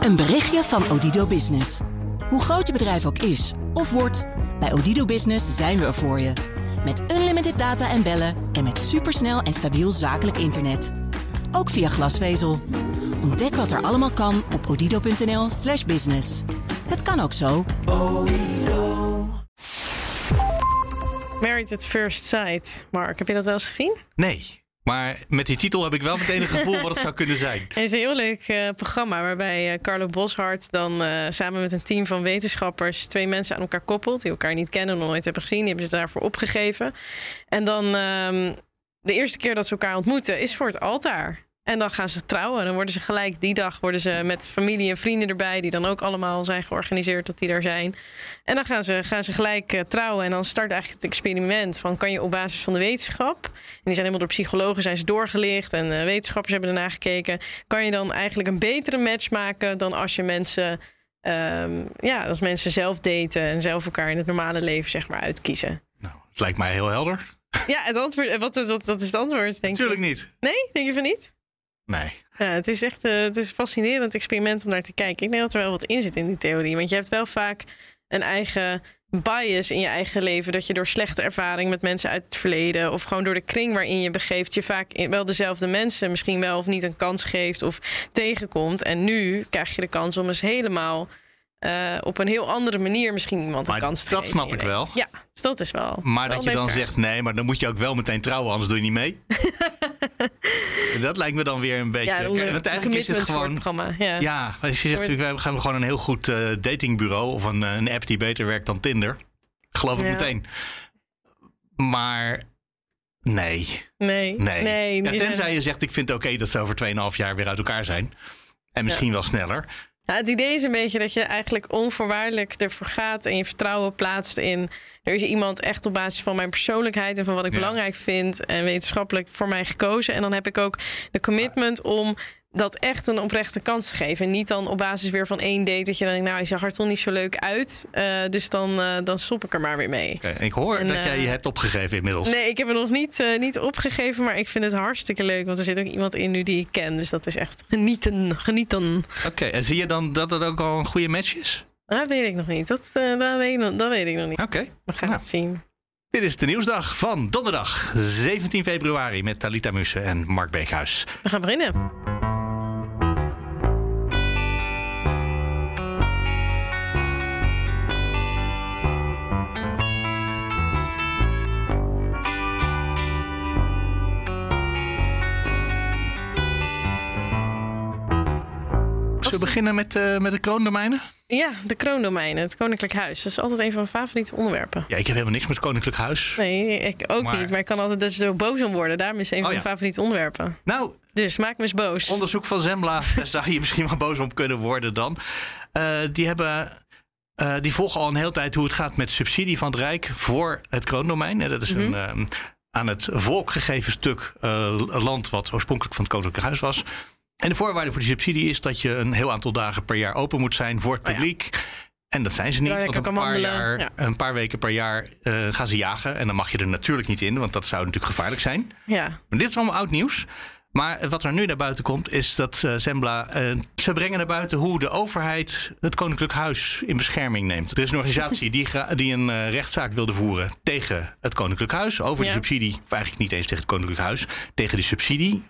Een berichtje van Odido Business. Hoe groot je bedrijf ook is of wordt, bij Odido Business zijn we er voor je. Met unlimited data en bellen en met supersnel en stabiel zakelijk internet. Ook via glasvezel. Ontdek wat er allemaal kan op odido.nl/slash business. Het kan ook zo. Married at First Sight. Mark, heb je dat wel eens gezien? Nee. Maar met die titel heb ik wel meteen een gevoel wat het zou kunnen zijn. Het is een heel leuk uh, programma waarbij uh, Carlo Boshart dan uh, samen met een team van wetenschappers twee mensen aan elkaar koppelt die elkaar niet kennen, nog nooit hebben gezien. Die hebben ze daarvoor opgegeven. En dan um, de eerste keer dat ze elkaar ontmoeten is voor het altaar. En dan gaan ze trouwen. Dan worden ze gelijk die dag worden ze met familie en vrienden erbij, die dan ook allemaal zijn georganiseerd dat die daar zijn. En dan gaan ze, gaan ze gelijk uh, trouwen. En dan start eigenlijk het experiment van kan je op basis van de wetenschap, en die zijn helemaal door psychologen zijn ze doorgelicht en uh, wetenschappers hebben ernaar gekeken, kan je dan eigenlijk een betere match maken dan als je mensen, um, ja, als mensen zelf daten en zelf elkaar in het normale leven zeg maar uitkiezen. Nou, het lijkt mij heel helder. Ja, het antwoord, wat, wat, wat is het antwoord? Denk Natuurlijk je? niet. Nee, denk je van niet? Nee. Ja, het is echt uh, het is een fascinerend experiment om naar te kijken. Ik denk dat er wel wat in zit in die theorie. Want je hebt wel vaak een eigen bias in je eigen leven. Dat je door slechte ervaring met mensen uit het verleden. of gewoon door de kring waarin je begeeft. je vaak wel dezelfde mensen misschien wel of niet een kans geeft of tegenkomt. En nu krijg je de kans om eens helemaal. Uh, op een heel andere manier misschien iemand een maar kans te dat geven. Dat snap ik wel. Ja, dus dat is wel. Maar wel dat je dan zegt nee, maar dan moet je ook wel meteen trouwen, anders doe je niet mee. dat lijkt me dan weer een beetje. Ja, onder, Want eigenlijk is het gewoon. het programma. Ja. Ja, als je zegt, we gaan gewoon een heel goed uh, datingbureau of een, een app die beter werkt dan Tinder. Geloof ik meteen. Maar nee. Nee, Nee. nee. Ja, tenzij je zegt, ik vind het oké dat ze over 2,5 jaar weer uit elkaar zijn. En misschien wel sneller. Nou, het idee is een beetje dat je eigenlijk onvoorwaardelijk ervoor gaat en je vertrouwen plaatst in. Er is iemand echt op basis van mijn persoonlijkheid en van wat ik Ja. belangrijk vind en wetenschappelijk voor mij gekozen. En dan heb ik ook de commitment om dat echt een oprechte kans te geven. En niet dan op basis weer van één date dat je dan denkt, nou, hij zag er toch niet zo leuk uit. Eh, dus dan, eh, dan stop ik er maar weer mee. Ik hoor En, dat eh, jij je hebt opgegeven inmiddels. Nee, ik heb het nog niet, eh, niet opgegeven, maar ik vind het hartstikke leuk. Want er zit ook iemand in nu die ik ken. Dus dat is echt genieten, genieten. Oké, en zie je dan dat het ook al een goede match is? Dat weet ik nog niet. Dat, eh, dat, weet, ik nog- dat weet ik nog niet. Oké. We gaan Nou. het zien. Dit is de nieuwsdag van donderdag 17 februari met Talita Mussen en Mark Beekhuis. We gaan beginnen. Beginnen met, eh, met de kroondomeinen? Ja, de kroondomeinen, het Koninklijk Huis. Dat is altijd een van mijn favoriete onderwerpen. Ja, ik heb helemaal niks met Koninklijk Huis. Nee, ik ook Maar- niet. Maar ik kan altijd dus zo boos om worden. Daarom is het een van Oh, mijn ja. favoriete onderwerpen. Nou, Dus maak me eens boos. onderzoek van Zembla, daar zou je misschien wel boos om kunnen worden dan. Eh, die, hebben, eh, die volgen al een hele tijd hoe het gaat met subsidie van het Rijk voor het kroondomein. Eh, Dat is een eh, aan het volk gegeven stuk land wat oorspronkelijk van het Koninklijk Huis was. En de voorwaarde voor die subsidie is dat je een heel aantal dagen per jaar open moet zijn voor het Oh ja. publiek. En dat zijn ze niet, want een paar, jaar, ja. een paar weken per jaar eh, gaan ze jagen. En dan mag je er natuurlijk niet in, want dat zou natuurlijk gevaarlijk zijn. Ja, Maar dit is allemaal oud nieuws. Maar wat er nu naar buiten komt, is dat eh, Zembla. eh, ze brengen naar buiten hoe de overheid het Koninklijk Huis in bescherming neemt. Er is een organisatie die, die een eh, rechtszaak wilde voeren tegen het Koninklijk Huis. Over Ja. die subsidie, of eigenlijk niet eens tegen het Koninklijk Huis. Tegen die subsidie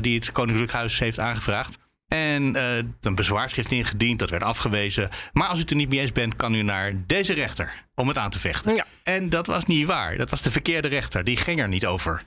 die het Koninklijk Huis heeft aangevraagd. En een bezwaarschrift ingediend, dat werd afgewezen. Maar als u het er niet mee eens bent, kan u naar deze rechter om het aan te vechten. Ja. En dat was niet waar. Dat was de verkeerde rechter. Die ging er niet over.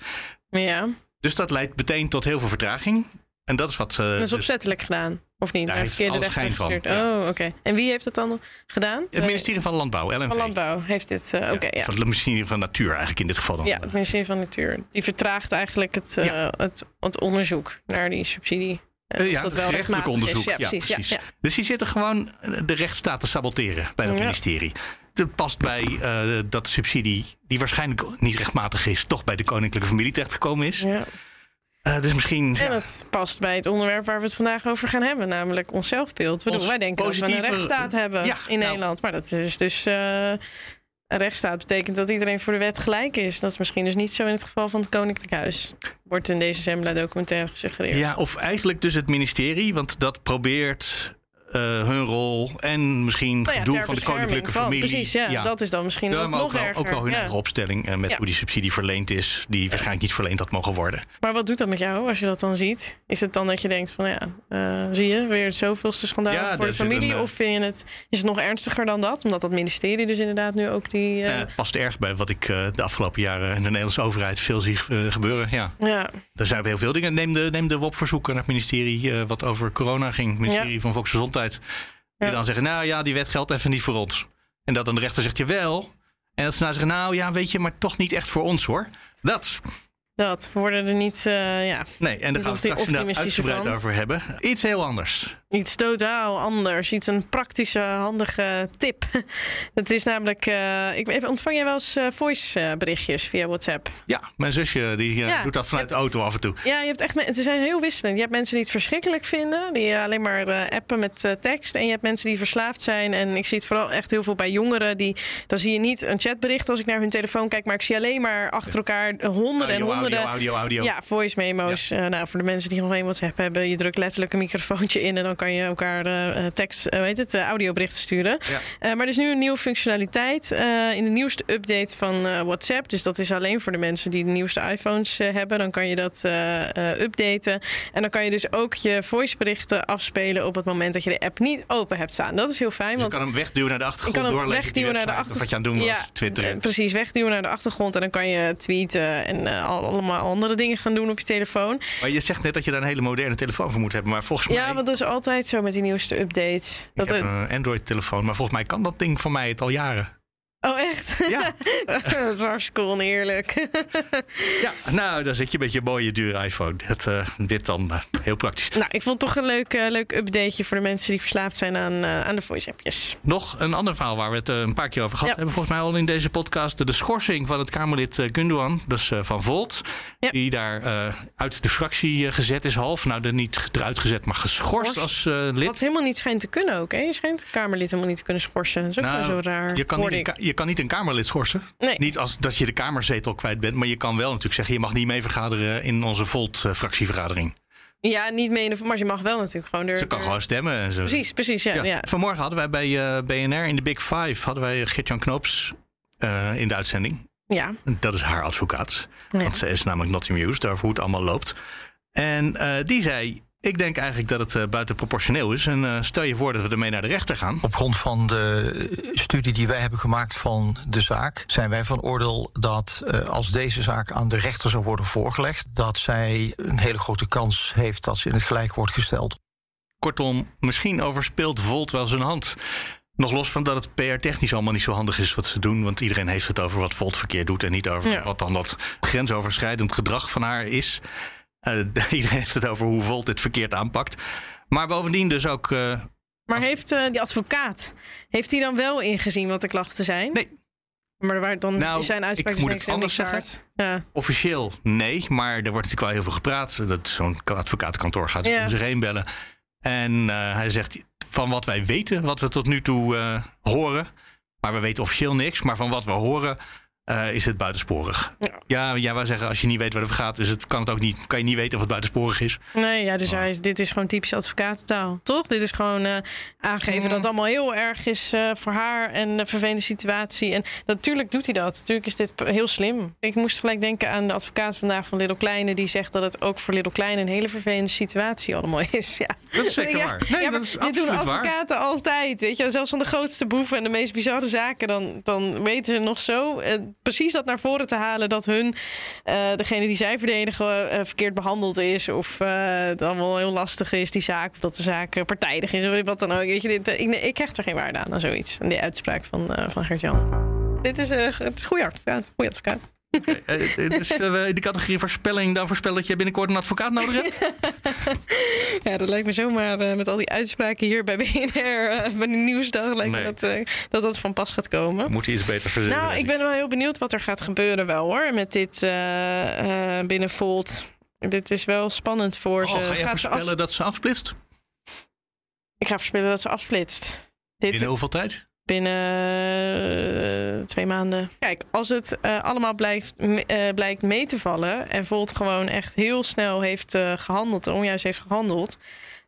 ja. Dus dat leidt meteen tot heel veel vertraging. En dat is wat. eh, dat is dus opzettelijk gedaan. Of niet? Daar heeft verkeerde rechter van, ja. Oh, oké. En wie heeft het dan gedaan? het ministerie van Landbouw, LNV. van Landbouw heeft dit. eh, Oké, ja. Van het ministerie van Natuur eigenlijk in dit geval dan. Ja, het ministerie van Natuur. Die vertraagt eigenlijk het, eh, het, het onderzoek naar die subsidie. Ja, dat wel is. onderzoek. Ja, precies. Ja, ja. Dus die zitten gewoon de rechtsstaat te saboteren bij dat Ja. ministerie. Het past bij eh, dat de subsidie, die waarschijnlijk niet rechtmatig is, toch bij de koninklijke familie terechtgekomen is. Ja. Eh, dus misschien. En ja, het past bij het onderwerp waar we het vandaag over gaan hebben, namelijk ons zelfbeeld. Bedoel, wij denken dat we een rechtsstaat hebben Ja, in nou. Nederland, maar dat is dus eh, rechtsstaat betekent dat iedereen voor de wet gelijk is. Dat is misschien dus niet zo in het geval van het Koninklijk Huis. Wordt in deze Zembla-documentaire gesuggereerd. Ja, of eigenlijk dus het ministerie, want dat probeert uh, hun rol en misschien Nou ja, gedoe van de koninklijke van- familie. Precies, ja, Dat is dan misschien Ja, ook maar ook nog wel, erger. ook wel hun eigen opstelling eh, met hoe die subsidie verleend is, die waarschijnlijk niet verleend had mogen worden. Maar wat doet dat met jou als je dat dan ziet? Is het dan dat je denkt van ja, eh, zie je, weer het zoveelste schandaal voor de familie? een, eh, Of vind je het, is het nog ernstiger dan dat? Omdat dat ministerie dus inderdaad nu ook die... eh, Eh, het past erg bij wat ik eh, de afgelopen jaren in de Nederlandse overheid veel zie eh, gebeuren. Ja, ja, er zijn heel veel dingen. Neem de, neem de WOP-verzoeken naar het ministerie eh, wat over corona ging. Het ministerie van Volksgezondheid. Die Ja. dan zeggen, nou ja, die wet geldt even niet voor ons. En dat dan de rechter zegt, jawel. En dat ze nou zeggen, nou ja, weet je, maar toch niet echt voor ons hoor. Dat. Dat. We worden er niet, eh, ja, Nee, en daar gaan we straks inderdaad uitgebreid van. over hebben. Iets heel anders. iets totaal anders. Iets een praktische, handige tip. Het is namelijk, eh, ik, ontvang jij wel eens eh, voice berichtjes via WhatsApp? Ja, mijn zusje die Ja. doet dat vanuit de auto af en toe. Ja, je hebt echt, ze zijn heel wisselend. Je hebt mensen die het verschrikkelijk vinden, die alleen maar appen met tekst. En je hebt mensen die verslaafd zijn. En ik zie het vooral echt heel veel bij jongeren. Die, dan zie je niet een chatbericht als ik naar hun telefoon kijk, maar ik zie alleen maar achter elkaar honderden en Audio, audio, audio, audio. Ja, voice memo's. Eh, nou, voor de mensen die nog geen WhatsApp hebben, je drukt letterlijk een microfoontje in en dan kan je elkaar eh, tekst, weet het, eh, audioberichten sturen. Ja. Maar er is nu een nieuwe functionaliteit in de nieuwste update van WhatsApp. Dus dat is alleen voor de mensen die de nieuwste iPhones hebben. Dan kan je dat updaten. En dan kan je dus ook je voiceberichten afspelen op het moment dat je de app niet open hebt staan. Dat is heel fijn. Dus je want kan hem wegduwen naar de ik achtergrond, kan hem wegduwen naar de achtergrond. of wat je aan het doen was, twitteren. Precies, wegduwen naar de achtergrond. En dan kan je tweeten en al- allemaal andere dingen gaan doen op je telefoon. Maar je zegt net dat je daar een hele moderne telefoon voor moet hebben. Maar volgens mij, Ja, want dat is altijd zo met die nieuwste updates. Dat ik heb het- een Android-telefoon, maar volgens mij kan dat ding van mij het al jaren. Oh, echt? Ja, dat is hartstikke oneerlijk. ja. nou, dan zit je met je mooie dure iPhone. Dat, eh, dit dan eh, heel praktisch. nou, ik vond het toch een leuk, eh, leuk updateje voor de mensen die verslaafd zijn aan, aan de voice-appjes. Nog een ander verhaal waar we het een paar keer over gehad Ja. hebben. Volgens mij al in deze podcast. De, de schorsing van het Kamerlid Gundogan, dus van Volt. Ja. Die daar uit de fractie gezet is, half. Nou, er niet eruit gezet, maar geschorst als lid. Wat helemaal niet schijnt te kunnen ook, hè? Je schijnt Kamerlid helemaal niet te kunnen schorsen. Dat is ook Nou, wel zo raar. Je kan, niet je kan niet een Kamerlid schorsen. Nee. Niet als dat je de Kamerzetel kwijt bent. Maar je kan wel natuurlijk zeggen: je mag niet mee vergaderen in onze Volt-fractievergadering. Ja, niet mee in de... Maar je mag wel natuurlijk gewoon... Er, Ze kan er- gewoon stemmen. En zo. Precies, precies, ja. Ja. ja. Vanmorgen hadden wij bij eh, BNR in de Big Five hadden wij Geert-Jan Knoops eh, in de uitzending. ja. Dat is haar advocaat. Ja. Want ze is namelijk not amused over hoe het allemaal loopt. En eh, die zei: Ik denk eigenlijk dat het eh, buitenproportioneel is. En eh, stel je voor dat we ermee naar de rechter gaan. Op grond van de studie die wij hebben gemaakt van de zaak, zijn wij van oordeel dat eh, als deze zaak aan de rechter zou worden voorgelegd, dat zij een hele grote kans heeft dat ze in het gelijk wordt gesteld. Kortom, misschien overspeelt Volt wel zijn hand. Nog los van dat het PR-technisch allemaal niet zo handig is wat ze doen. Want iedereen heeft het over wat Volt verkeerd doet. En niet over Ja. wat dan dat grensoverschrijdend gedrag van haar is. Eh, iedereen heeft het over hoe Volt dit verkeerd aanpakt. Maar bovendien dus ook... eh, Maar heeft eh, die advocaat... Heeft hij dan wel ingezien wat de klachten zijn? Nee. Maar waar dan Nou, zijn uitspraak ik moet het anders waard. Ja. Officieel nee, maar er wordt natuurlijk wel heel veel gepraat. Dat Zo'n advocatenkantoor gaat Ja. om zich heen bellen. En hij zegt van wat wij weten, wat we tot nu toe horen. Maar we weten officieel niks. Maar van wat we horen eh, is het buitensporig. Ja. Ja, ja, wij zeggen als je niet weet waar het over gaat, is het, kan, het ook niet, kan je niet weten of het buitensporig is. Nee, ja, dus Oh. hij is, dit is gewoon typisch advocatentaal, toch? Dit is gewoon eh, aangeven dat het allemaal heel erg is eh, voor haar en een vervelende situatie. En natuurlijk doet hij dat. Natuurlijk is dit heel slim. Ik moest gelijk denken aan de advocaat vandaag van Little Kleine, die zegt dat het ook voor Little Kleine een hele vervelende situatie allemaal is. Ja. Dat is zeker Ja, waar. Nee, ja, dat is dit doen waar. advocaten altijd. Weet je, zelfs van de grootste boeven en de meest bizarre zaken, dan, dan weten ze nog zo precies dat naar voren te halen dat hun, eh, degene die zij verdedigen, eh, verkeerd behandeld is. Of eh, het allemaal heel lastig is, die zaak. Of dat de zaak eh, partijdig is, of wat dan ook. Weet je, dit, ik, ik krijg er geen waarde aan, aan zoiets. Aan die uitspraak van, van Gert-Jan. Dit is een goede advocaat. Goeie advocaat. Dus in de categorie voorspelling dan voorspellen dat je binnenkort een advocaat nodig hebt? Ja, dat lijkt me zomaar eh, met al die uitspraken hier bij BNR, bij de nieuwsdag, lijkt Nee. me dat, dat dat van pas gaat komen. Moet hij iets beter verzinnen? Nou, ik ben wel heel benieuwd wat er gaat gebeuren wel hoor, met dit binnen Volt. Dit is wel spannend voor ze. Oh, ga je Gaat ze voorspellen af- dat ze afsplitst? Ik ga voorspellen dat ze afsplitst. Dit, Binnen hoeveel tijd? Binnen uh, twee maanden. Kijk, als het uh, allemaal blijft, uh, blijkt mee te vallen en Volt gewoon echt heel snel heeft gehandeld, onjuist heeft gehandeld,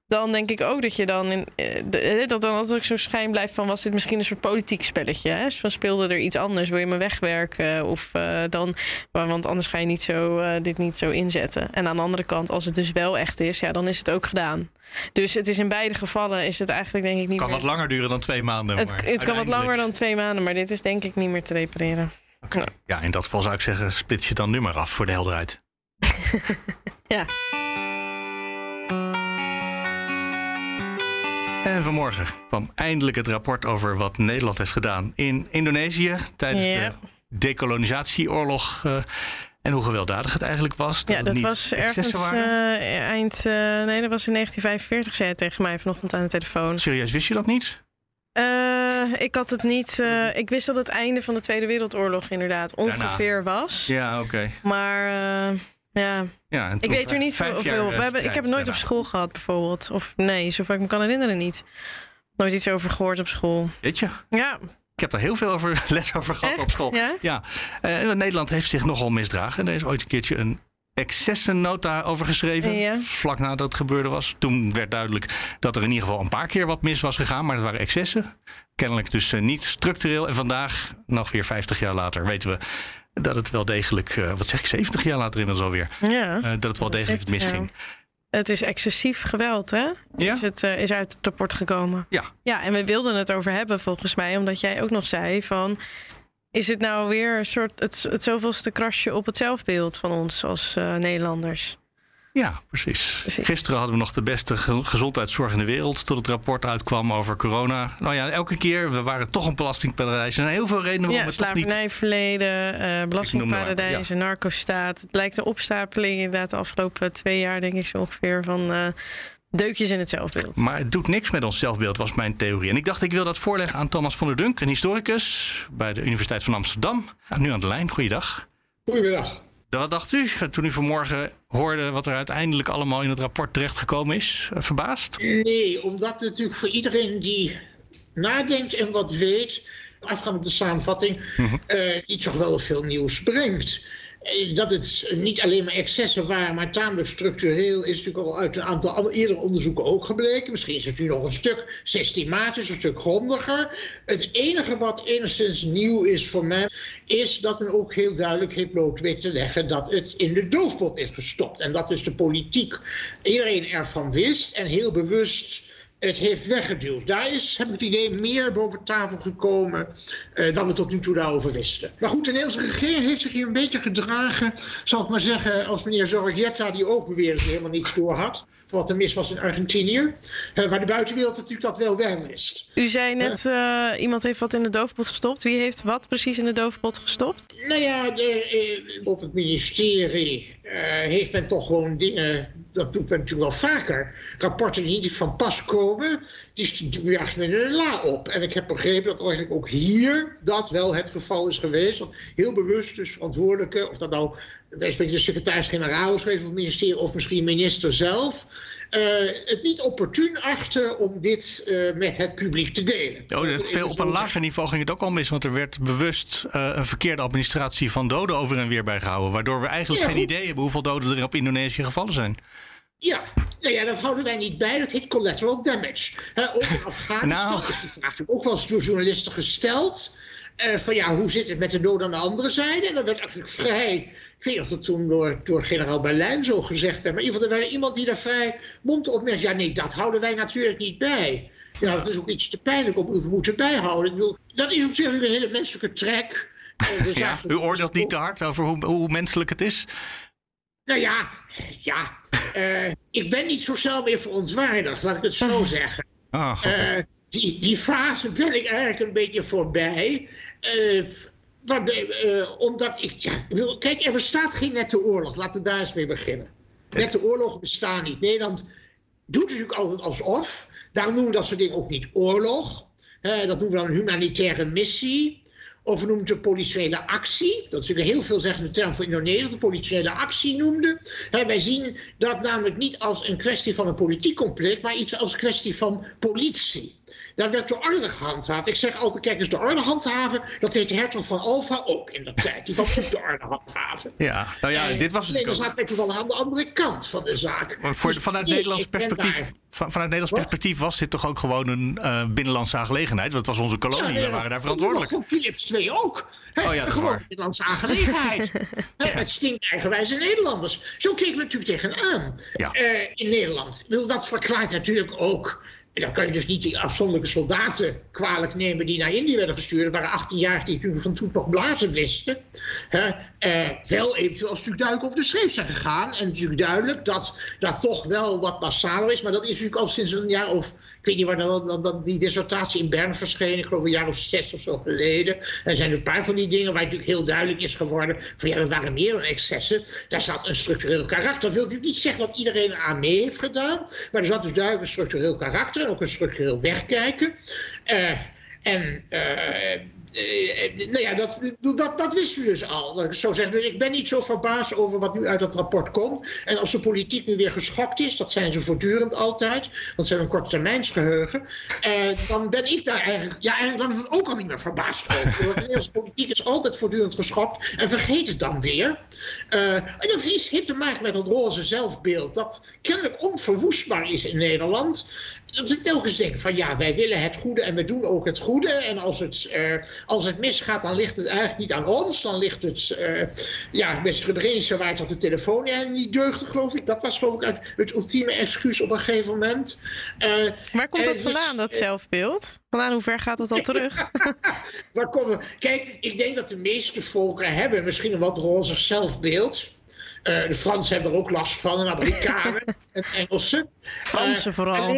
dan denk ik ook dat je dan in, de, dat dan altijd zo'n schijn blijft van was dit misschien een soort politiek spelletje. Hè? Van speelde er iets anders, wil je me wegwerken? Of dan, want anders ga je niet zo, dit niet zo inzetten. En aan de andere kant, als het dus wel echt is, ja, dan is het ook gedaan. Dus het is in beide gevallen is het eigenlijk denk ik niet kan meer... wat langer duren dan twee maanden. Het, het kan wat langer dan twee maanden, maar dit is denk ik niet meer te repareren. Okay. Ja, in dat geval zou ik zeggen, splits je dan nu maar af voor de helderheid. ja. En vanmorgen kwam eindelijk het rapport over wat Nederland heeft gedaan in Indonesië tijdens Ja. de decolonisatieoorlog. eh, en hoe gewelddadig het eigenlijk was. Ja, het dat was ergens waren. eh, eind... eh, nee, dat was in 1945, zei hij tegen mij vanochtend aan de telefoon. Serieus, wist je dat niet? Ik had het niet... ik wist dat het einde van de Tweede Wereldoorlog inderdaad ongeveer was. Ja, oké. Maar eh, ja, Ja, en ik weet er niet veel. We hebben, ik heb het nooit op school gehad bijvoorbeeld. Of nee, zover ik me kan herinneren niet. Nooit iets over gehoord op school. Weet je, Ja, ik heb daar heel veel over, les over gehad Echt? op school. Ja? Ja, eh, Nederland heeft zich nogal misdragen. En er is ooit een keertje een excessennota over geschreven. Ja. Vlak nadat het gebeurde was. Toen werd duidelijk dat er in ieder geval een paar keer wat mis was gegaan. Maar dat waren excessen. Kennelijk dus eh, niet structureel. En vandaag, nog weer 50 jaar later, weten we dat het wel degelijk... eh, wat zeg ik, 70 jaar later inmiddels alweer. ja. eh, dat het wel degelijk 70 misging. Het is excessief geweld, hè? Ja? Is, het, eh, is uit het rapport gekomen. Ja. Ja, en we wilden het over hebben volgens mij, omdat jij ook nog zei van... Is het nou weer een soort het, het zoveelste krasje op het zelfbeeld van ons als eh, Nederlanders? Ja, precies. Precies. Gisteren hadden we nog de beste ge- gezondheidszorg in de wereld. Tot het rapport uitkwam over corona. Nou ja, elke keer, we waren toch een belastingparadijs. Er zijn heel veel redenen waarom Ja, het toch niet... slavernijverleden, eh belastingparadijzen, narcostaat. Het lijkt een opstapeling inderdaad de afgelopen twee jaar, denk ik zo ongeveer, van eh, deukjes in het zelfbeeld. Maar het doet niks met ons zelfbeeld, was mijn theorie. En ik dacht, ik wil dat voorleggen aan Thomas van der Dunk, een historicus bij de Universiteit van Amsterdam. Ja, nu aan de lijn, goeiedag. Goedemiddag. Wat dacht u toen u vanmorgen hoorde wat er uiteindelijk allemaal in het rapport terechtgekomen is? Eh, Verbaasd? Nee, omdat het natuurlijk voor iedereen die nadenkt en wat weet, afgaand op de samenvatting, eh, niet zo wel veel nieuws brengt. Eh, Dat het niet alleen maar excessen waren, maar tamelijk structureel is natuurlijk al uit een aantal eerdere onderzoeken ook gebleken. Misschien is het nu nog een stuk systematisch, een stuk grondiger. Het enige wat enigszins nieuw is voor mij, is dat men ook heel duidelijk heeft bloot te leggen dat het in de doofpot is gestopt. En dat dus de politiek iedereen ervan wist en heel bewust het heeft weggeduwd. Daar is, heb ik het idee, meer boven tafel gekomen eh, dan we tot nu toe daarover wisten. Maar goed, de Nederlandse regering heeft zich hier een beetje gedragen, zal ik maar zeggen, als meneer Zorrietta, die ook beweerde dat hij helemaal niets door had. van Wat er mis was in Argentinië. Eh, waar de buitenwereld natuurlijk dat wel wel wist. U zei net, eh, iemand heeft wat in de doofpot gestopt. Wie heeft wat precies in de doofpot gestopt? Nou ja, de, eh, op het ministerie heeft men toch gewoon dingen. Dat doet men natuurlijk wel vaker. Rapporten die niet van pas komen, die, jaagt men een la op. En ik heb begrepen dat eigenlijk ook hier dat wel het geval is geweest. Want heel bewust dus verantwoordelijke, of dat nou de secretaris-generaal is geweest van het ministerie, of misschien minister zelf. Eh, het niet opportun achten om dit eh, met het publiek te delen. Oh, dat veel op een lager niveau ging het ook al mis. Want er werd bewust eh, een verkeerde administratie van doden over en weer bijgehouden. Waardoor we eigenlijk Ja, geen idee hebben hoeveel doden er op Indonesië gevallen zijn. Ja, nou ja, dat houden wij niet bij. Dat heet collateral damage. Ook in Afghanistan Nou. is die vraag natuurlijk ook wel eens door journalisten gesteld. Eh, van ja, hoe zit het met de doden aan de andere zijde? En dat werd eigenlijk vrij... Ik weet niet of dat toen door, door generaal Berlijn zo gezegd werd... maar in ieder geval, er werd iemand die daar vrij mond op merkte... ja, nee, dat houden wij natuurlijk niet bij. Ja, dat is ook iets te pijnlijk om te moeten bijhouden. Ik bedoel, dat is natuurlijk een hele menselijke trek. Ja, u oordeelt niet te hard over hoe, hoe menselijk het is. Nou ja, ja. eh, ik ben niet zo snel meer verontwaardigd, laat ik het zo zeggen. Ah, oké. Die, die fase ben ik eigenlijk een beetje voorbij. Eh, waarbij, eh, omdat ik, ja, kijk, er bestaat geen nette oorlog. Laten we daar eens mee beginnen. Nette oorlogen bestaan niet. Nederland doet natuurlijk altijd alsof. Daarom noemen we dat soort dingen ook niet oorlog. Dat noemen we dan een humanitaire missie. of noemt de politiële actie. Dat is natuurlijk een heel veelzeggende term voor Indonesië, de politiële actie noemde. wij zien dat namelijk niet als een kwestie van een politiek conflict, maar iets als kwestie van politie. Daar werd de orde gehandhaafd. Ik zeg altijd, kijk eens, de orde handhaven, dat deed de hertog van Alfa ook in de tijd. Die was ook de orde handhaven. Ja, nou ja, dit was het zaten toevallig aan de andere kant van de zaak. Maar voor, dus vanuit Nederlands perspectief... Van, vanuit Nederlands perspectief was dit toch ook gewoon een uh, binnenlandse aangelegenheid? Want het was onze kolonie, ja, we waren daar verantwoordelijk. Voor Philips II ook. oh ja, dat gewoon waar. Nederlandse aangelegenheid. ja. Het stinkt eigenwijze Nederlanders. Zo keken we natuurlijk tegenaan ja. uh, in Nederland. Dat verklaart natuurlijk ook en dan kan je dus niet die afzonderlijke soldaten kwalijk nemen die naar Indië werden gestuurd. Er waren 18 jaar die van toen nog blazen wisten. Hè, eh, wel eventueel als duidelijk over de schreef zijn gegaan. En natuurlijk duidelijk dat dat toch wel wat massaler is. Maar dat is natuurlijk al sinds een jaar of weet niet waar dan, die dissertatie in Bern verscheen. Ik geloof een jaar of zes of zo geleden. Er zijn een paar van die dingen waar natuurlijk heel duidelijk is geworden. van ja, dat waren meer dan excessen. Daar zat een structureel karakter. Dat wil natuurlijk niet zeggen dat iedereen aan mee heeft gedaan. Maar er zat dus duidelijk een structureel karakter. En ook een structureel wegkijken. Uh, en uh, uh, nou ja, dat, dat, dat wisten we dus al. zo zeggen. Dus ik ben niet zo verbaasd over wat nu uit dat rapport komt. En als de politiek nu weer geschokt is, dat zijn ze voortdurend altijd, want ze hebben een korttermijnsgeheugen, uh, dan ben ik daar eigenlijk, ja, eigenlijk dan ook al niet meer verbaasd over. Want de politiek is altijd voortdurend geschokt en vergeet het dan weer. Uh, en dat heeft te maken met dat roze zelfbeeld, dat kennelijk onverwoestbaar is in Nederland dat ik telkens denk van ja, wij willen het goede en we doen ook het goede. En als het, uh, als het misgaat, dan ligt het eigenlijk niet aan ons. Dan ligt het, uh, ja, met Srebrenica waar dat de telefoon ja, niet deugde, geloof ik. Dat was geloof ik het ultieme excuus op een gegeven moment. Uh, waar komt dat dus, vandaan, dat zelfbeeld? Vandaan, hoe ver gaat het al terug? waar komt? Kijk, ik denk dat de meeste volken hebben misschien een wat roze zelfbeeld. Uh, de Fransen hebben er ook last van, en Amerikanen en Engelsen. Fransen vooral.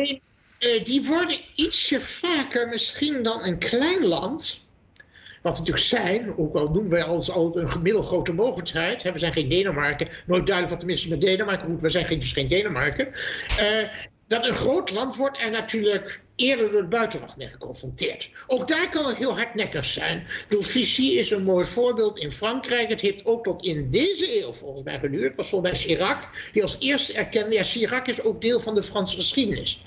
Uh, die worden ietsje vaker misschien dan een klein land. Wat we natuurlijk zijn, ook al noemen wij ons altijd een middelgrote mogelijkheid. we zijn geen Denemarken. Nooit duidelijk wat tenminste met Denemarken. Goed, we zijn dus geen Denemarken. Uh, dat een groot land wordt en natuurlijk eerder door het buitenland mee geconfronteerd. Ook daar kan het heel hardnekkig zijn. Vichy is een mooi voorbeeld in Frankrijk. Het heeft ook tot in deze eeuw volgens mij geduurd. Was volgens mij Chirac die als eerste erkende... ja, Chirac is ook deel van de Franse geschiedenis.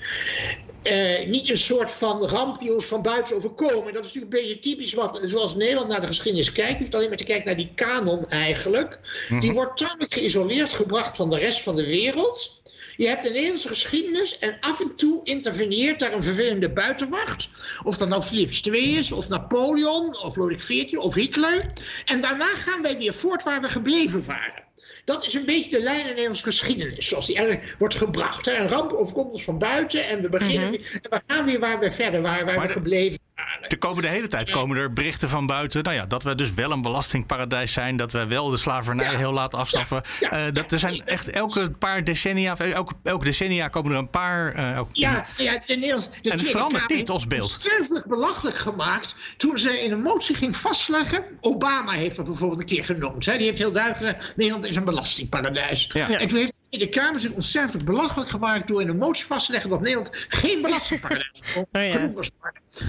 Uh, niet een soort van ramp die ons van buiten overkomen. Dat is natuurlijk een beetje typisch wat, zoals Nederland naar de geschiedenis kijkt. Je hoeft alleen maar te kijken naar die kanon eigenlijk. Die mhm. wordt tamelijk geïsoleerd gebracht van de rest van de wereld... Je hebt de Nederlandse geschiedenis en af en toe interveneert daar een vervelende buitenwacht. Of dat nou Philips II is, of Napoleon, of Lodewijk XIV, of Hitler. En daarna gaan wij weer voort waar we gebleven waren. Dat is een beetje de lijn in Nederlandse geschiedenis, zoals die eigenlijk wordt gebracht. Een ramp overkomt ons van buiten en we beginnen mhm. en we gaan weer waar we verder waren, waar we gebleven waren. De komende hele tijd komen er berichten van buiten, nou ja, dat we dus wel een belastingparadijs zijn, dat we wel de slavernij heel laten afschaffen. Uh, dat er zijn echt elke paar decennia, elke, elke decennia komen er een paar. Uh, ja, ja, de Nederlands. De en het verandert niet ons beeld. Sterfelijk belachelijk gemaakt toen ze in een motie ging vastleggen. Obama heeft dat bijvoorbeeld een keer genoemd. Hè. Die heeft heel duidelijk Nederland is een belastingparadijs. En toen heeft de Kamer zich ontzettend belachelijk gemaakt door in een motie vast te leggen dat Nederland geen belastingparadijs oh, ja. was.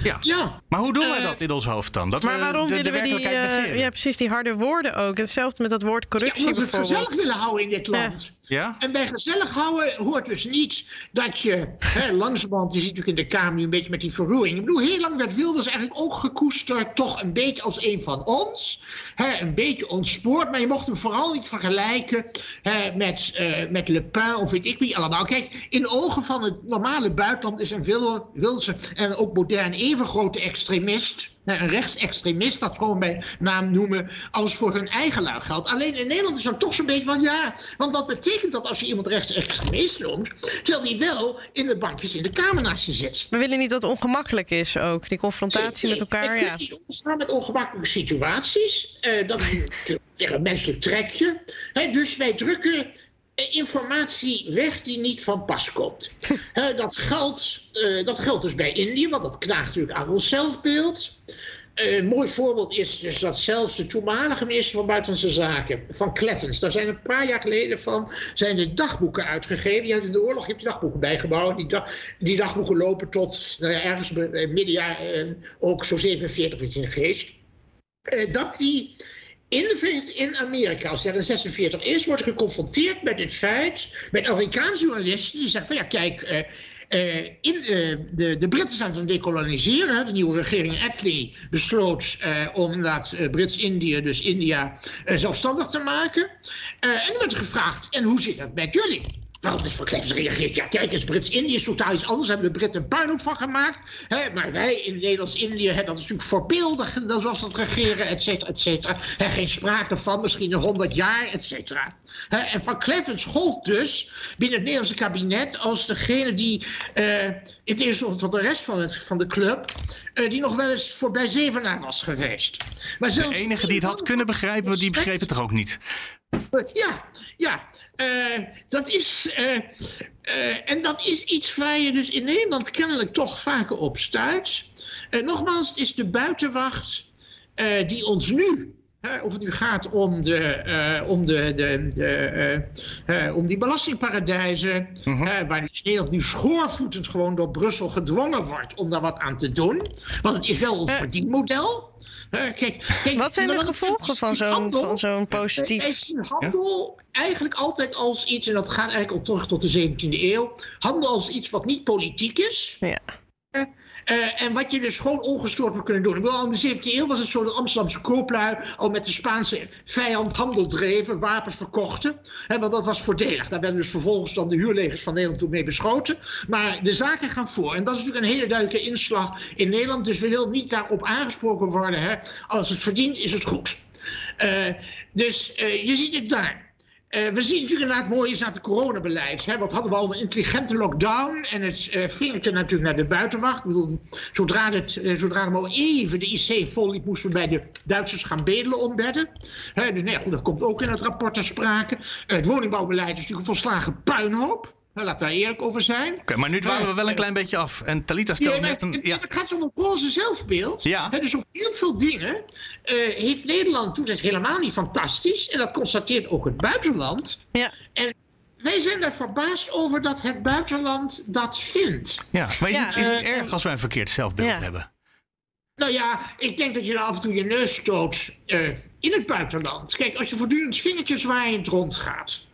Ja. ja. Maar hoe doen wij uh, dat in ons hoofd dan? Dat maar we waarom de, willen we die, uh, ja, precies die harde woorden ook? Hetzelfde met dat woord corruptie ja, omdat we het gezellig willen houden in dit land. Ja? En bij gezellig houden hoort dus niet dat je, hè, langzamerhand, je ziet natuurlijk in de Kamer nu een beetje met die verroering. Ik bedoel, heel lang werd Wilders eigenlijk ook gekoesterd, toch een beetje als een van ons. Hè, een beetje ontspoord, maar je mocht hem vooral niet vergelijken hè, met, uh, met Le Pen of weet ik wie allemaal. Kijk, in de ogen van het normale buitenland is een Wilders en ook modern even grote extremist een rechtsextremist, dat gewoon bij naam noemen, als voor hun eigen lui geldt. Alleen in Nederland is dan toch zo'n beetje van ja, want wat betekent dat als je iemand rechtsextremist noemt, terwijl die wel in de bankjes in de kamer naast je zit? We willen niet dat het ongemakkelijk is ook, die confrontatie met elkaar. Ja. niet omgaan met ongemakkelijke situaties. Uh, dat is een menselijk trekje. dus wij drukken informatie weg die niet van pas komt. dat, geldt, uh, dat geldt dus bij Indië, want dat knaagt natuurlijk aan ons zelfbeeld. Uh, een mooi voorbeeld is dus dat zelfs de toenmalige minister van Buitenlandse Zaken, van Klettens, daar zijn een paar jaar geleden van, zijn de dagboeken uitgegeven. Die had in de oorlog heeft die dagboeken bijgebouwd. Die, die dagboeken lopen tot nou ja, ergens middenjaar uh, ook zo 47 iets in de geest. eh, dat die in, in Amerika, als er een 46 is, wordt geconfronteerd met het feit, met Amerikaanse journalisten die zeggen van ja, kijk, uh, uh, in, uh, de, de Britten zijn aan het decoloniseren. De nieuwe regering Attlee besloot om inderdaad Brits-Indië, dus India, zelfstandig te maken. en er werd gevraagd, en hoe zit dat met jullie? Wel, dus Van Kleffers reageert, ja kijk eens, Brits-Indië is totaal iets anders. Hebben de Britten een puinhoop van gemaakt. Hè, maar wij in Nederlands-Indië hebben dat natuurlijk voorbeeldig, zoals dat regeren, et cetera, et cetera. Hè, geen sprake van, misschien een honderd jaar, et cetera. Hè, en Van Kleffens gold dus binnen het Nederlandse kabinet als degene die, uh, in tegenstelling tot de rest van, het, van de club, uh, die nog wel eens voorbij Zevenaar was geweest. Maar zelfs de enige die het had kunnen begrijpen, die begreep het toch ook niet? Ja, ja. Uh, dat is. Uh, uh, en dat is iets waar je dus in Nederland kennelijk toch vaker op stuit. nogmaals, het is de buitenwacht die ons nu. of het nu gaat om, de, om, de, de, de om die belastingparadijzen, -huh. Mhm. waar dus Nederland nu schoorvoetend gewoon door Brussel gedwongen wordt om daar wat aan te doen. Want het is wel een verdienmodel. Kijk, kijk, Wat zijn de gevolgen van zo'n zo positief... Wij zien handel eigenlijk altijd als iets, en dat gaat eigenlijk al terug tot de 17e eeuw, handel als iets wat niet politiek is. Ja. Uh, en wat je dus gewoon ongestoord moet kunnen doen. Ik bedoel, al in de 17e eeuw was het zo dat Amsterdamse kooplui al met de Spaanse vijand handel dreven, wapens verkochten. Hè, want dat was voordelig. Daar werden dus vervolgens dan de huurlegers van Nederland toen mee beschoten. Maar de zaken gaan voor. En dat is natuurlijk een hele duidelijke inslag in Nederland. Dus we willen niet daarop aangesproken worden. Hè. Als het verdient, is het goed. Uh, dus uh, je ziet het daar. Uh, we zien natuurlijk inderdaad mooi is aan het coronabeleid. Hè? Wat hadden we al een intelligente lockdown en het uh, vingertje natuurlijk naar de buitenwacht. Ik bedoel, zodra, het, uh, zodra er maar even de IC vol liep, moesten we bij de Duitsers gaan bedelen om bedden. dus nee, nou goed, dat komt ook in het rapport ter sprake. het woningbouwbeleid is natuurlijk een volslagen puinhoop. Nou, laten we daar eerlijk over zijn. Okay, maar nu dwalen we wel een klein beetje af. En Talita stelt ja, net een... Ja. Het gaat om een roze zelfbeeld. Ja. dus op heel veel dingen uh, heeft Nederland toen... Is helemaal niet fantastisch. En dat constateert ook het buitenland. Ja. En wij zijn er verbaasd over dat het buitenland dat vindt. Ja, maar is, ja, het, is het uh, erg als wij een verkeerd zelfbeeld ja. hebben? Nou ja, ik denk dat je er af en toe je neus stoot uh, in het buitenland. Kijk, als je voortdurend vingertjes waaiend rondgaat...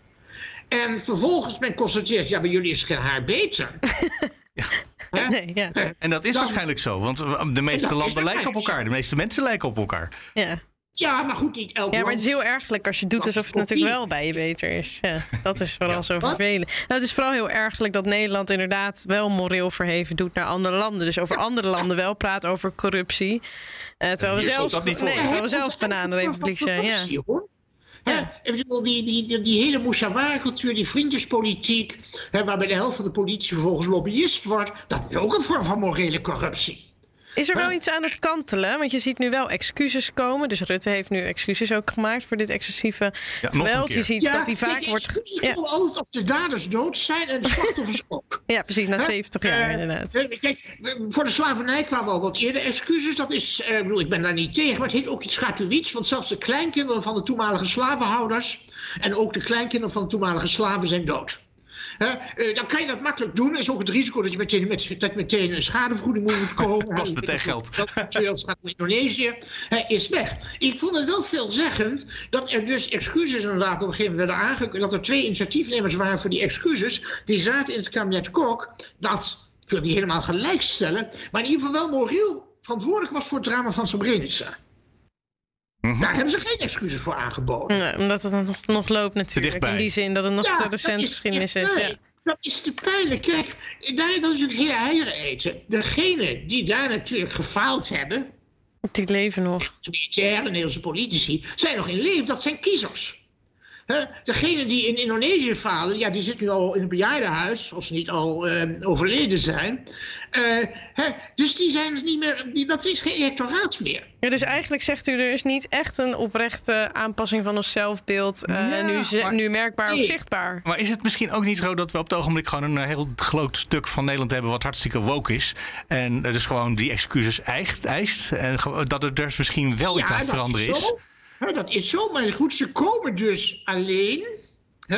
En vervolgens men constateert, ja, bij jullie is geen haar beter. ja. Nee, ja. En dat is waarschijnlijk zo, want de meeste landen lijken op elkaar. De meeste mensen lijken op elkaar. Ja. Ja, maar goed, niet elk Ja, maar het is heel ergelijk als je doet alsof het natuurlijk wel bij je beter is. Ja, dat is vooral ja. zo vervelend. Nou, het is vooral heel ergelijk dat Nederland inderdaad wel moreel verheven doet naar andere landen. Dus over andere landen wel praat over corruptie. Uh, terwijl, we zelf, nee, terwijl we zelf bananenrepubliek zijn. Ja. Ik bedoel, die, die, die, die hele Moussawar-cultuur, die vriendjespolitiek, hè, waarbij de helft van de politie vervolgens lobbyist wordt, dat is ook een vorm van morele corruptie. Is er wel iets aan het kantelen? Want je ziet nu wel excuses komen. Dus Rutte heeft nu excuses ook gemaakt voor dit excessieve ja, geweld. Je ziet ja, dat hij vaak wordt. Ja. altijd als de daders dood zijn en de slachtoffers ook. Ja, precies, na 70 jaar uh, inderdaad. Kijk, voor de slavernij kwamen al wat eerder excuses. Dat is, uh, ik, bedoel, ik ben daar niet tegen, maar het heet ook iets gratuits. Want zelfs de kleinkinderen van de toenmalige slavenhouders en ook de kleinkinderen van de toenmalige slaven zijn dood. Uh, dan kan je dat makkelijk doen. Er is ook het risico dat je meteen, met, dat meteen een schadevergoeding moet komen. Kost meteen geld. Dat gaat naar Indonesië. Hij is weg. Ik vond het wel veelzeggend dat er dus excuses inderdaad op een gegeven moment werden aangekondigd. Dat er twee initiatiefnemers waren voor die excuses. Die zaten in het kabinet Kok. Dat, ik wil die helemaal gelijk stellen. Maar in ieder geval wel moreel verantwoordelijk was voor het drama van Srebrenica. Mm Daar hebben ze geen excuses voor aangeboden. Nee, omdat het nog, nog loopt natuurlijk. In die zin dat het nog ja, te recent geschiedenis is. Ja. Dat is te pijnlijk. Kijk, daar is natuurlijk hele eieren eten. Degenen die daar natuurlijk gefaald hebben... Die leven nog. De militairen, de Nederlandse politici, zijn nog in leven. Dat zijn kiezers. Degene die in Indonesië falen, ja, die zit nu al in het bejaardenhuis, als ze niet al uh, overleden zijn. Uh, dus die zijn niet meer, die, dat is geen electoraat meer. Ja, dus eigenlijk zegt u, er is niet echt een oprechte aanpassing van ons zelfbeeld. Uh, ja, nu, maar, nu, merkbaar nee. of zichtbaar. Maar is het misschien ook niet zo dat we op het ogenblik gewoon een heel groot stuk van Nederland hebben wat hartstikke woke is. En dus gewoon die excuses eist, eist en dat er dus misschien wel iets aan het veranderen is. Ja, dat is zo, maar goed, ze komen dus alleen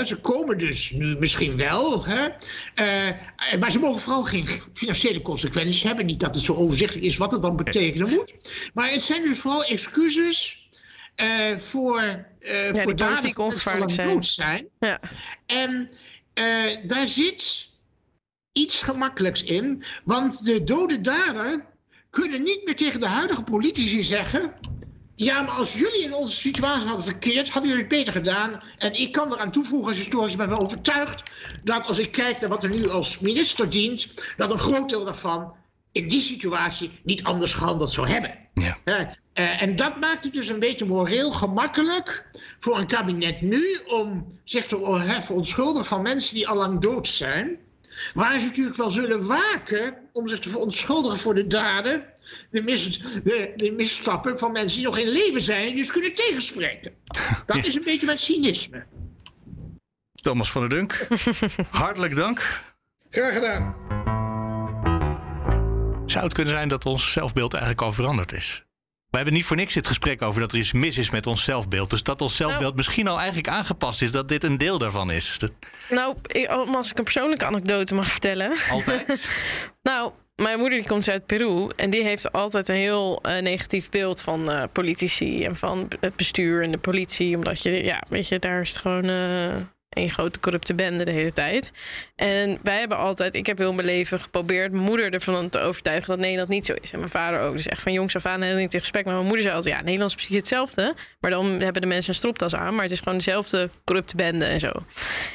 ze komen dus nu misschien wel. Hè? Uh, maar ze mogen vooral geen financiële consequenties hebben. Niet dat het zo overzichtelijk is wat het dan betekenen moet. Maar het zijn dus vooral excuses uh, voor, uh, ja, voor daden ongevaarlijk zijn. dood zijn. Ja. En daar zit iets gemakkelijks in. Want de dode dader kunnen niet meer tegen de huidige politici zeggen. Ja, maar als jullie in onze situatie hadden verkeerd, hadden jullie het beter gedaan. En ik kan eraan toevoegen als historisch ben wel overtuigd dat als ik kijk naar wat er nu als minister dient, dat een groot deel daarvan in die situatie niet anders gehandeld zou hebben. Ja. Uh, en dat maakt het dus een beetje moreel gemakkelijk voor een kabinet nu om zich te verontschuldigen van mensen die al lang dood zijn. Waar ze natuurlijk wel zullen waken om zich te verontschuldigen voor de daden, de, mis, de, de misstappen van mensen die nog in leven zijn en dus kunnen tegenspreken. Dat is een beetje mijn cynisme. Thomas van der Dunk, hartelijk dank. Graag gedaan. Zou het kunnen zijn dat ons zelfbeeld eigenlijk al veranderd is? We hebben niet voor niks dit gesprek over dat er iets mis is met ons zelfbeeld. Dus dat ons zelfbeeld nou. misschien al eigenlijk aangepast is, dat dit een deel daarvan is. Nou, als ik een persoonlijke anekdote mag vertellen. Altijd? nou, mijn moeder die komt uit Peru en die heeft altijd een heel uh, negatief beeld van uh, politici en van het bestuur en de politie. Omdat je, ja, weet je, daar is het gewoon. Een grote corrupte bende de hele tijd. En wij hebben altijd, ik heb heel mijn leven geprobeerd mijn moeder ervan te overtuigen dat Nederland niet zo is. En mijn vader ook. Dus echt van jongs af aan heel in gesprek. Maar mijn moeder zei altijd, ja, Nederland is precies hetzelfde. Maar dan hebben de mensen een stropdas aan. Maar het is gewoon dezelfde corrupte bende en zo.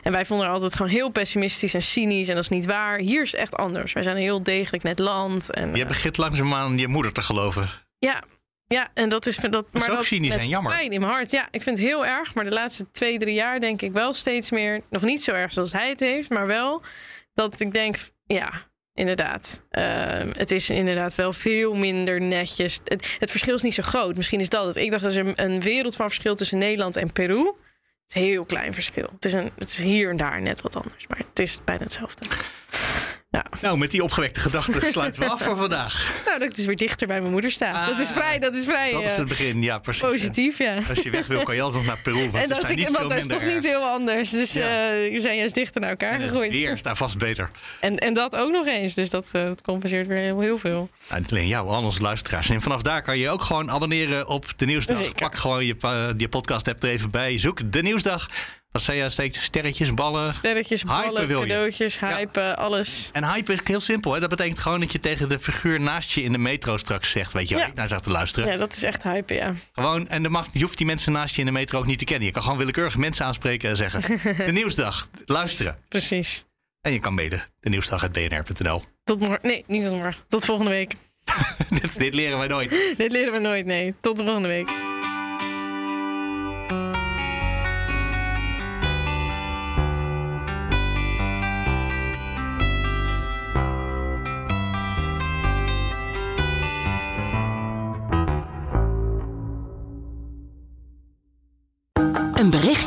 En wij vonden er altijd gewoon heel pessimistisch en cynisch. En dat is niet waar. Hier is het echt anders. Wij zijn een heel degelijk net land. En, je begint langzaamaan je moeder te geloven. Ja, ja, en dat is, dat, maar ook cynisch en jammer. Pijn in mijn hart. Ja, ik vind het heel erg. Maar de laatste twee, drie jaar denk ik wel steeds meer. Nog niet zo erg zoals hij het heeft, maar wel dat ik denk, ja, inderdaad. Uh, het is inderdaad wel veel minder netjes. Het, het, verschil is niet zo groot. Misschien is dat het. Ik dacht dat er een wereld van verschil tussen Nederland en Peru. Het is een heel klein verschil. Het is, een, het is hier en daar net wat anders, maar het is bijna hetzelfde. Nou, met die opgewekte gedachten sluiten we af voor vandaag. Nou, dat ik dus weer dichter bij mijn moeder sta. dat is ah, vrij, dat is vrij. Dat is het begin, ja, precies. Positief, ja. Als je weg wil, kan je altijd nog naar Peru. Want en dat, ik, want dat is toch niet heel anders. Dus ja. uh, we zijn juist dichter naar elkaar gegroeid. Weer is daar vast beter. En, en dat ook nog eens. Dus dat, uh, dat compenseert weer heel, heel veel. Nou, niet alleen jou, al onze luisteraars. En vanaf daar kan je ook gewoon abonneren op de Nieuwsdag. Pak gewoon je, uh, je podcast-app er even bij. Zoek de Nieuwsdag. Wat zei je steeds? Sterretjes, ballen? Sterretjes, ballen, cadeautjes, hype, alles. En hype is heel simpel. Hè? Dat betekent gewoon dat je tegen de figuur naast je in de metro straks zegt... weet je waar ik naar zat te luisteren? Ja, dat is echt hype, ja. Gewoon, en dan mag, je hoeft die mensen naast je in de metro ook niet te kennen. Je kan gewoon willekeurig mensen aanspreken en zeggen... de Nieuwsdag, luisteren. Precies. En je kan mede de nieuwsdag.bnr.nl. Tot morgen. Nee, niet tot morgen. Tot volgende week. dit, dit leren wij nooit. dit leren we nooit, nee. Tot de volgende week.